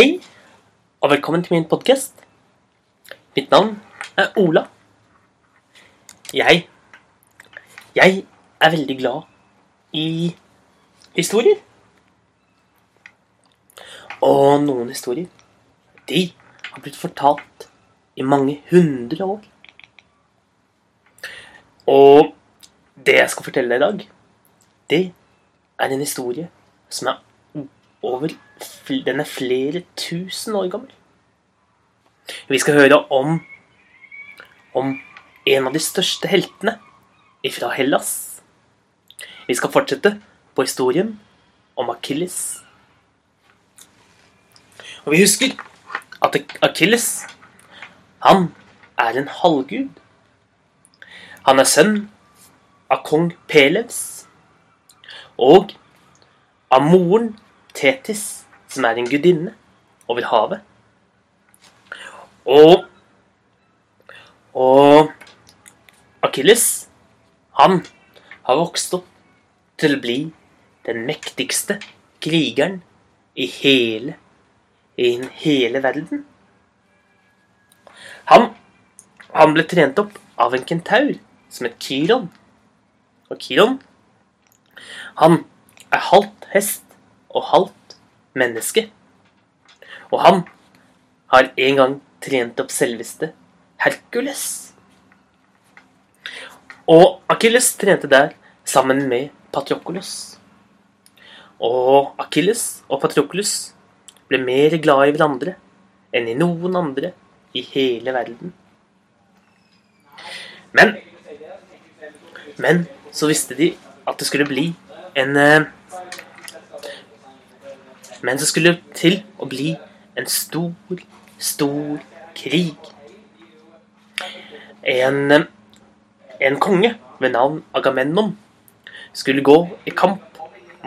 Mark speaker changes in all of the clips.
Speaker 1: Hei, og velkommen til min podkast. Mitt navn er Ola. Jeg Jeg er veldig glad i historier. Og noen historier, de har blitt fortalt i mange hundre år. Og det jeg skal fortelle deg i dag, det er en historie som er over Den er flere tusen år gammel. Vi skal høre om om en av de største heltene fra Hellas. Vi skal fortsette på historien om Akilles. Og vi husker at Akilles, han er en halvgud. Han er sønn av kong Pelevs og av moren Tetis, som er en gudinne over havet. Og Og Akilles, han har vokst opp til å bli den mektigste krigeren i hele i hele verden. Han, han ble trent opp av en kentaur som het Kiron. Og Kiron, han er halvt hest og halvt menneske. Og han har en gang trent opp selveste Hercules. Og Akilles trente der sammen med Patroklos. Og Akilles og Patroklos ble mer glad i hverandre enn i noen andre i hele verden. Men Men så visste de at det skulle bli en eh, Men så skulle det til å bli en stor, stor krig. En, en konge ved navn Agamemnon skulle gå i kamp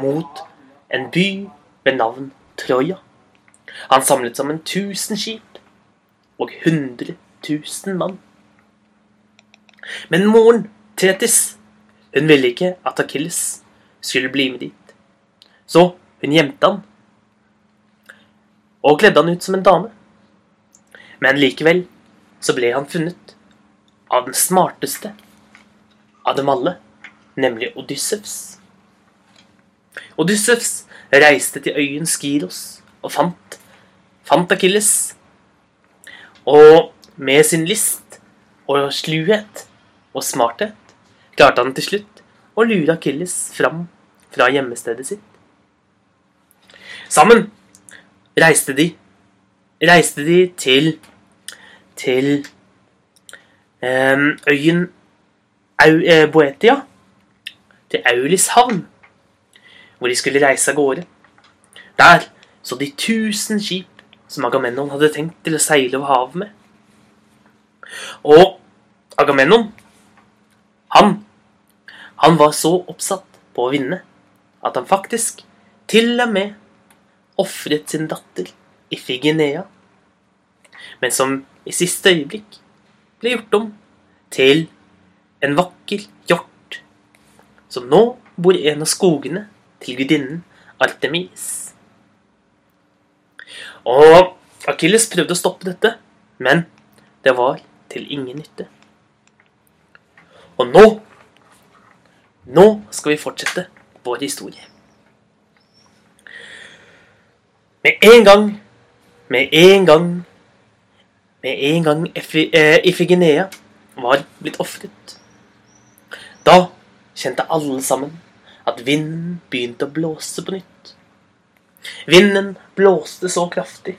Speaker 1: mot en by ved navn Troja. Han samlet sammen 1000 skip og 100 000 mann. Men moren, Tetis, hun ville ikke at Akilles skulle bli med dit. Så hun gjemte han og kledde han ut som en dame. Men likevel så ble han funnet av den smarteste av dem alle, nemlig Odyssevs. Odyssevs reiste til øyen Skiros og fant, fant Akilles. Og med sin list og sluhet og smarthet klarte han til slutt å lure Akilles fram fra hjemmestedet sitt. Sammen reiste de reiste de til til um, øyen Au, eh, Boetia, til Aulis havn, hvor de skulle reise av gårde. Der så de tusen skip som Agamennon hadde tenkt til å seile over havet med. Og Agamennon, han, han var så oppsatt på å vinne at han faktisk til og med ofret sin datter Ifigenea, men som i siste øyeblikk ble gjort om til en vakker hjort, som nå bor i en av skogene til gudinnen Artemis. Og Akilles prøvde å stoppe dette, men det var til ingen nytte. Og nå Nå skal vi fortsette vår historie. Med en gang, med en gang Med en gang Ifigenea var blitt ofret, da kjente alle sammen at vinden begynte å blåse på nytt. Vinden blåste så kraftig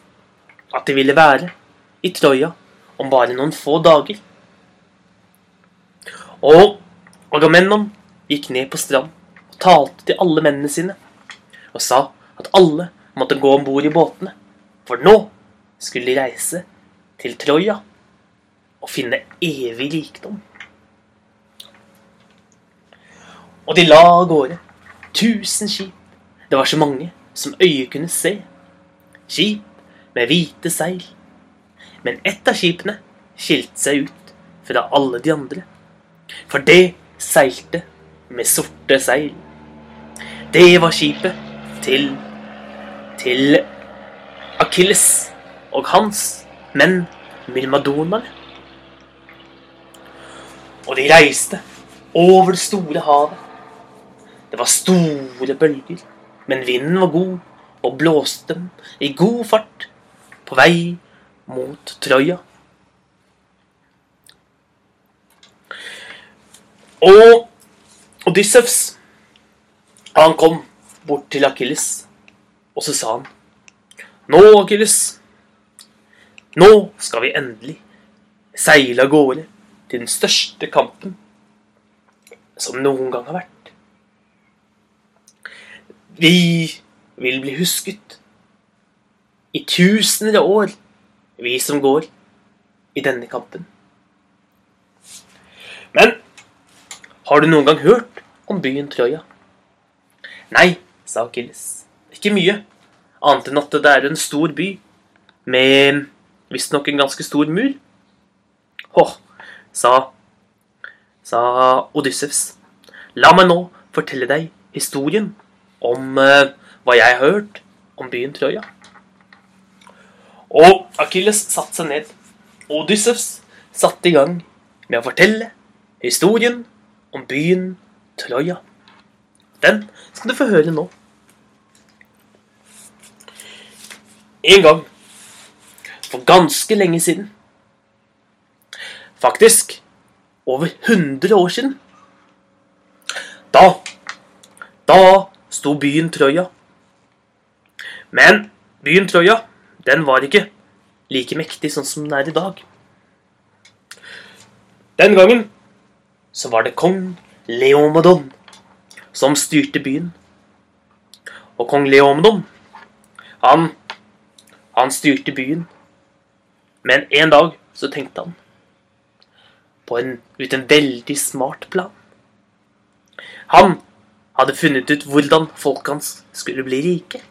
Speaker 1: at de ville være i Troja om bare noen få dager. Og Agamemnon gikk ned på strand og talte til alle mennene sine og sa at alle måtte gå om bord i båtene, for nå skulle de reise til Troja og finne evig rikdom. Og de la av gårde. Tusen skip. Det var så mange som øyet kunne se. Skip med hvite seil. Men ett av skipene skilte seg ut fra alle de andre. For det seilte med sorte seil. Det var skipet til til Akilles og hans menn myrmadonerne. Og de reiste over det store havet. Det var store bølger, men vinden var god og blåste dem i god fart på vei mot Troja. Og Odyssevs, han kom bort til Akilles, og så sa han Nå, Akilles, nå skal vi endelig seile av gårde til den største kampen som noen gang har vært. Vi vil bli husket i tusener av år, vi som går i denne kampen. Men har du noen gang hørt om byen Troja? Nei, sa Akilles. Ikke mye, annet enn at det er en stor by med visstnok en ganske stor mur. Hå, sa, sa Odyssevs. La meg nå fortelle deg historien om uh, hva jeg har hørt om byen Troja. Og Akilles satte seg ned. Odyssevs satte i gang med å fortelle historien om byen Troja. Den skal du få høre nå. En gang for ganske lenge siden Faktisk over 100 år siden. Da Da sto byen Troja. Men byen Troja, den var ikke like mektig sånn som den er i dag. Den gangen så var det kong Leomedon som styrte byen. Og kong Leomedon, han, han styrte byen. Men en dag så tenkte han på en, ut en veldig smart plan. Han hadde funnet ut hvordan folk hans skulle bli rike.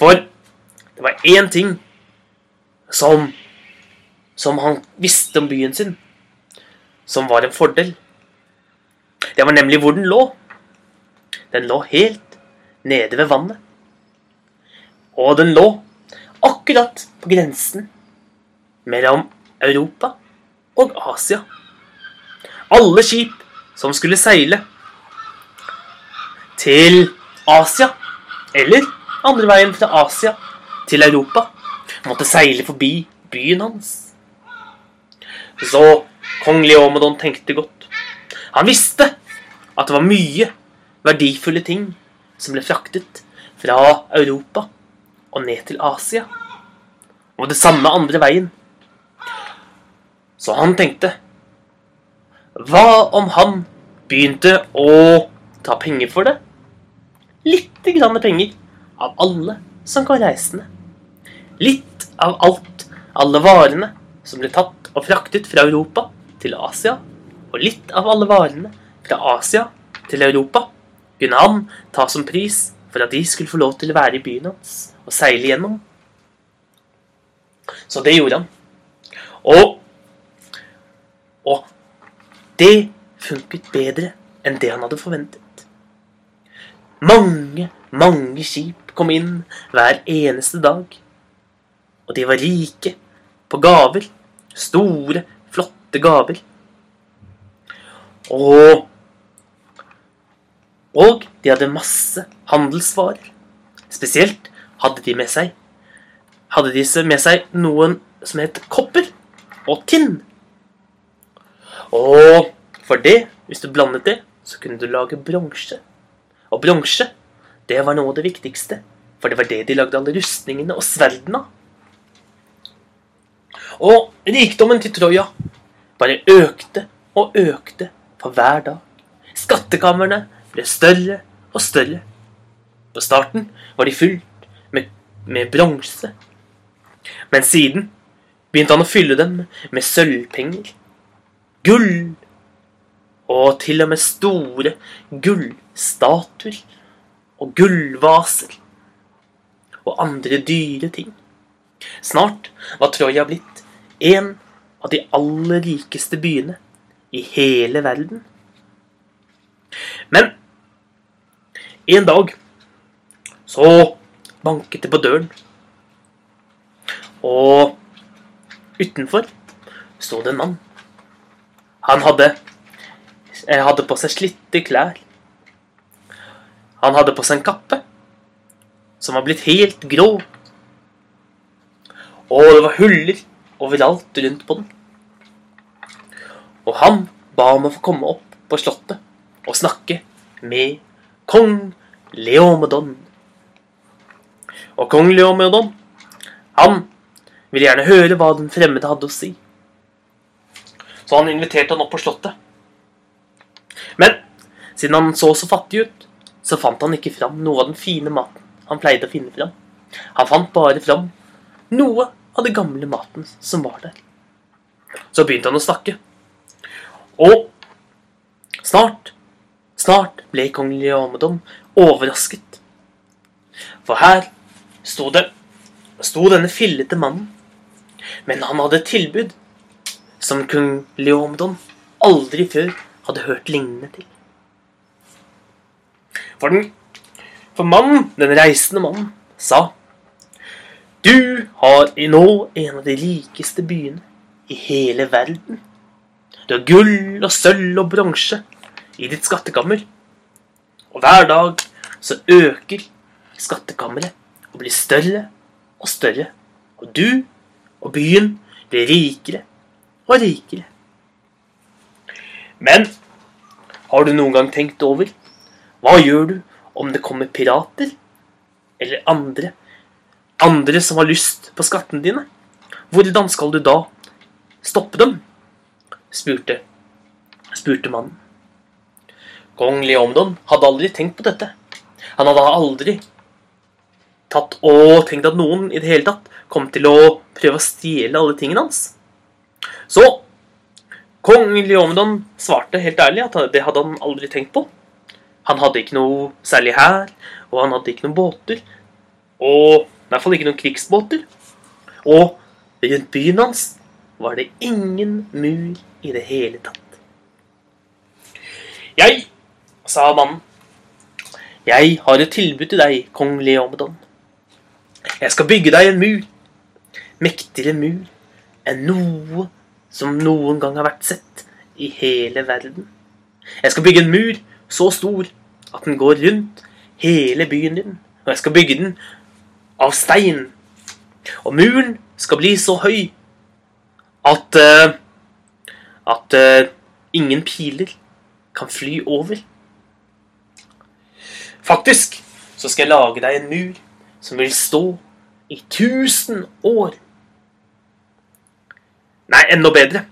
Speaker 1: For det var én ting som, som han visste om byen sin, som var en fordel. Det var nemlig hvor den lå. Den lå helt nede ved vannet. Og den lå akkurat på grensen mellom Europa og Asia. Alle skip som skulle seile til Asia, eller andre veien fra Asia til Europa, måtte seile forbi byen hans. Så kong Leomedon tenkte godt. Han visste at det var mye verdifulle ting som ble fraktet fra Europa og ned til Asia. Og det samme andre veien. Så han tenkte Hva om han begynte å ta penger for det? Litte grann penger av alle som kom reisende. Litt av alt, alle varene som ble tatt og fraktet fra Europa til Asia, og litt av alle varene fra Asia til Europa, kunne han ta som pris for at de skulle få lov til å være i byen hans og seile gjennom. Så det gjorde han. Og, og det funket bedre enn det han hadde forventet. Mange, mange skip kom inn hver eneste dag. Og de var rike på gaver. Store, flotte gaver. Og Og de hadde masse handelsvarer. Spesielt hadde de med seg Hadde disse med seg noen som het kopper og tinn. Og for det, hvis du blandet det, så kunne du lage bronse. Og bronse, det var noe av det viktigste. For det var det de lagde alle rustningene og sverdene av. Og rikdommen til Troja bare økte og økte for hver dag. Skattkamrene ble større og større. På starten var de fylt med, med bronse. Men siden begynte han å fylle dem med sølvpenger, gull og til og med store gullstatuer og gullvaser og andre dyre ting. Snart var Troja blitt en av de aller rikeste byene i hele verden. Men en dag så banket det på døren Og utenfor sto det en mann. Han hadde, eh, hadde på seg slitte klær. Han hadde på seg en kappe som var blitt helt grå. Og det var huller overalt rundt på den. Og han ba om å få komme opp på slottet og snakke med kong Leomedon. Og kong Leomedon, han ville gjerne høre hva den fremmede hadde å si. Så han inviterte han opp på slottet. Men siden han så så fattig ut, så fant han ikke fram noe av den fine maten han pleide å finne fram. Han fant bare fram noe av den gamle maten som var der. Så begynte han å snakke. Og snart, snart ble kong Leomedon overrasket. For her sto det sto denne fillete mannen. Men han hadde et tilbud som kong Leomedon aldri før hadde hørt lignende til. For, den, for mannen, den reisende mannen, sa Du har i nå en av de rikeste byene i hele verden. Du har gull og sølv og bronse i ditt skattekammer. Og hver dag så øker skattkammeret og blir større og større. Og du og byen blir rikere og rikere. Men har du noen gang tenkt over hva gjør du om det kommer pirater eller andre andre som har lyst på skattene dine? Hvordan skal du da stoppe dem? spurte, spurte mannen. Kong Leomdon hadde aldri tenkt på dette. Han hadde aldri tatt og tenkt at noen i det hele tatt kom til å prøve å stjele alle tingene hans. Så kong Leomdon svarte helt ærlig at det hadde han aldri tenkt på. Han hadde ikke noe særlig hær, og han hadde ikke noen båter. Og i hvert fall ikke noen krigsbåter. Og rundt byen hans var det ingen mur i det hele tatt. Jeg, sa mannen, jeg har et tilbud til deg, kong Leomedon. Jeg skal bygge deg en mur. Mektigere mur enn noe som noen gang har vært sett i hele verden. Jeg skal bygge en mur så stor at den går rundt hele byen din. Og jeg skal bygge den av stein. Og muren skal bli så høy at uh, at uh, ingen piler kan fly over. Faktisk så skal jeg lage deg en mur som vil stå i tusen år. Nei, enda bedre.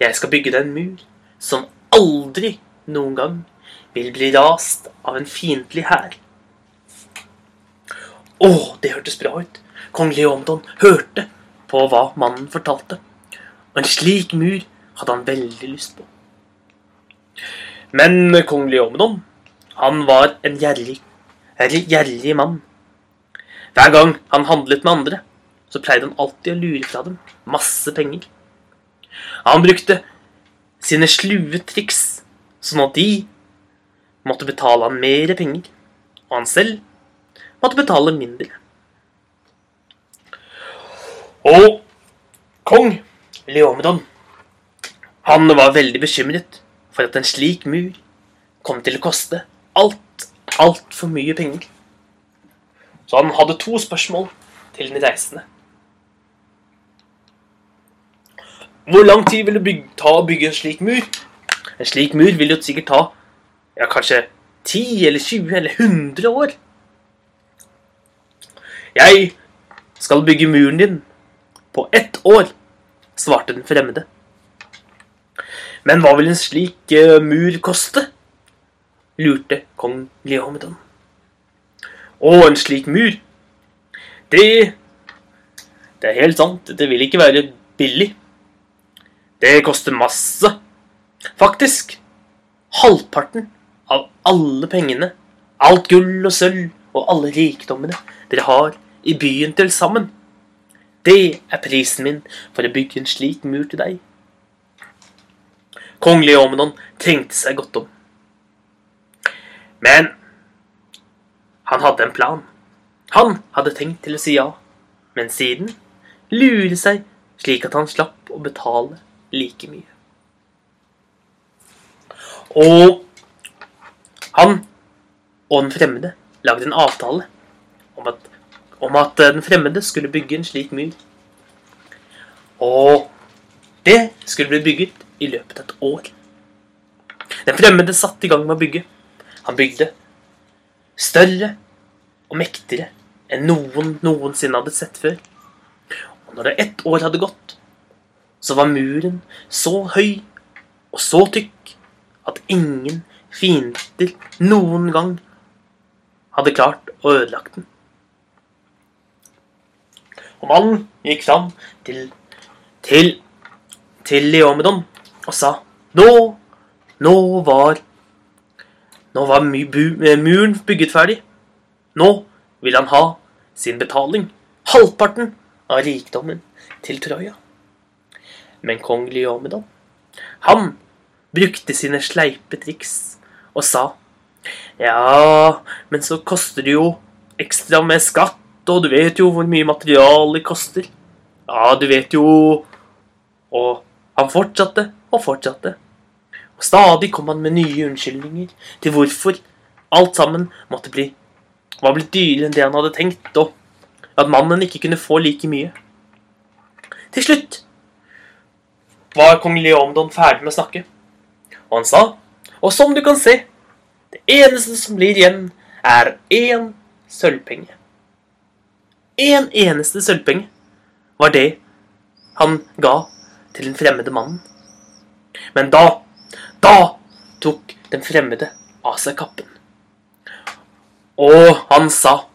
Speaker 1: Jeg skal bygge deg en mur som aldri noen gang vil bli rast av en fiendtlig hær. Å, det hørtes bra ut. Kong Leomdon hørte på hva mannen fortalte. Og en slik mur hadde han veldig lyst på. Men kong Leomdon, han var en gjerrig, gjerrig mann. Hver gang han handlet med andre, så pleide han alltid å lure fra dem masse penger. Han brukte sine slue triks, sånn at de måtte betale han mer penger, og han selv måtte betale mindre. Og kong Leomedon, han var veldig bekymret for at en slik mur kom til å koste alt, altfor mye penger. Så han hadde to spørsmål til den reisende. Hvor lang tid vil det bygge, ta å bygge en slik mur? En slik mur vil jo sikkert ta ja, kanskje 10 eller 20 eller 100 år. Jeg skal bygge muren din på ett år, svarte den fremmede. Men hva vil en slik uh, mur koste? Lurte kong Leomedon. Å, en slik mur? Det Det er helt sant, det vil ikke være billig. Det koster masse. Faktisk halvparten av alle pengene, alt gull og sølv og alle rikdommene dere har i byen til sammen. Det er prisen min for å bygge en slik mur til deg. Kong Leomedon trengte seg godt om. Men han hadde en plan. Han hadde tenkt til å si ja, men siden lure seg slik at han slapp å betale like mye. Og han og den fremmede lagde en avtale om at, om at den fremmede skulle bygge en slik myr. Og det skulle bli bygget i løpet av et år. Den fremmede satte i gang med å bygge. Han bygde større og mektigere enn noen noensinne hadde sett før. Og når det ett år hadde gått, så var muren så høy og så tykk at ingen fiender noen gang hadde klart å ødelagt den. Og mannen gikk fram til, til, til Leomedon og sa Nå, nå var Nå var muren bygget ferdig. Nå vil han ha sin betaling. Halvparten av rikdommen til Troja. Men kong Leomedon, han brukte sine sleipe triks og sa Ja, men så koster det jo ekstra med skatt, og du vet jo hvor mye materiale koster. Ja, du vet jo Og han fortsatte og fortsatte. Stadig kom han med nye unnskyldninger til hvorfor alt sammen måtte bli var blitt dyrere enn det han hadde tenkt, og at mannen ikke kunne få like mye. Til slutt var kong Leomdon ferdig med å snakke, og han sa, og som du kan se, det eneste som blir igjen, er én sølvpenge. En eneste sølvpenge var det han ga til den fremmede mannen. Men da, da tok den fremmede av seg kappen. Og han sa,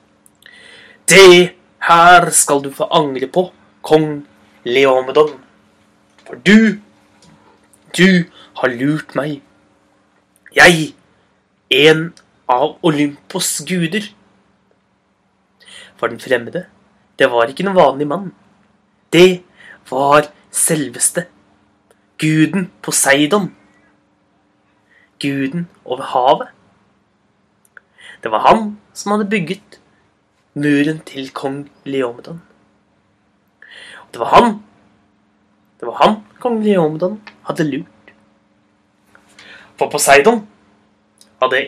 Speaker 1: Det her skal du få angre på, kong Leomedon. For du, du har lurt meg. Jeg, en av Olympos guder. For den fremmede, det var ikke noen vanlig mann. Det var selveste guden Poseidon. Guden over havet. Det var han som hadde bygget muren til kong Leomedon. Det var han Det var han kong Leomedon hadde lurt. For Poseidon hadde,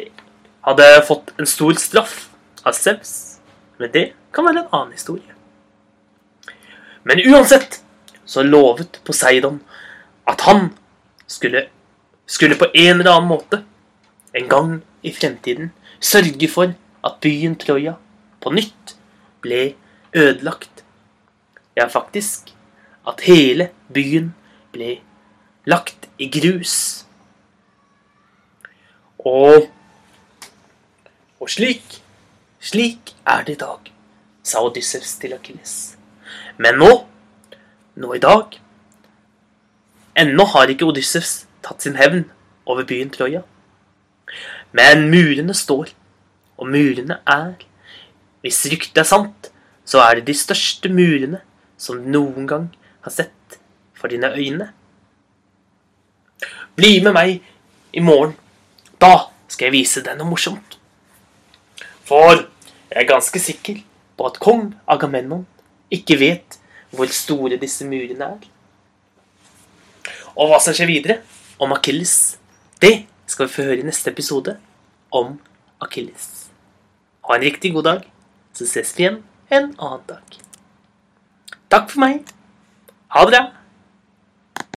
Speaker 1: hadde fått en stor straff av Sevs. Men det kan være en annen historie. Men uansett så lovet Poseidon at han skulle, skulle på en eller annen måte en gang i fremtiden sørge for at byen Troja på nytt ble ødelagt. Ja, faktisk at hele byen ble lagt i grus. Og Og slik, slik er det i dag, sa Odyssevs til Akilles. Men nå, nå i dag Ennå har ikke Odyssevs tatt sin hevn over byen Troja. Men murene står, og murene er Hvis ryktet er sant, så er det de største murene som du noen gang har sett for dine øyne. Bli med meg i morgen. Da skal jeg vise deg noe morsomt. For jeg er ganske sikker på at kong Agamemnon ikke vet hvor store disse murene er. Og hva som skjer videre om Akilles, det skal vi få høre i neste episode om Akilles. Ha en riktig god dag, så ses vi igjen en annen dag. Takk for meg. Ha det bra.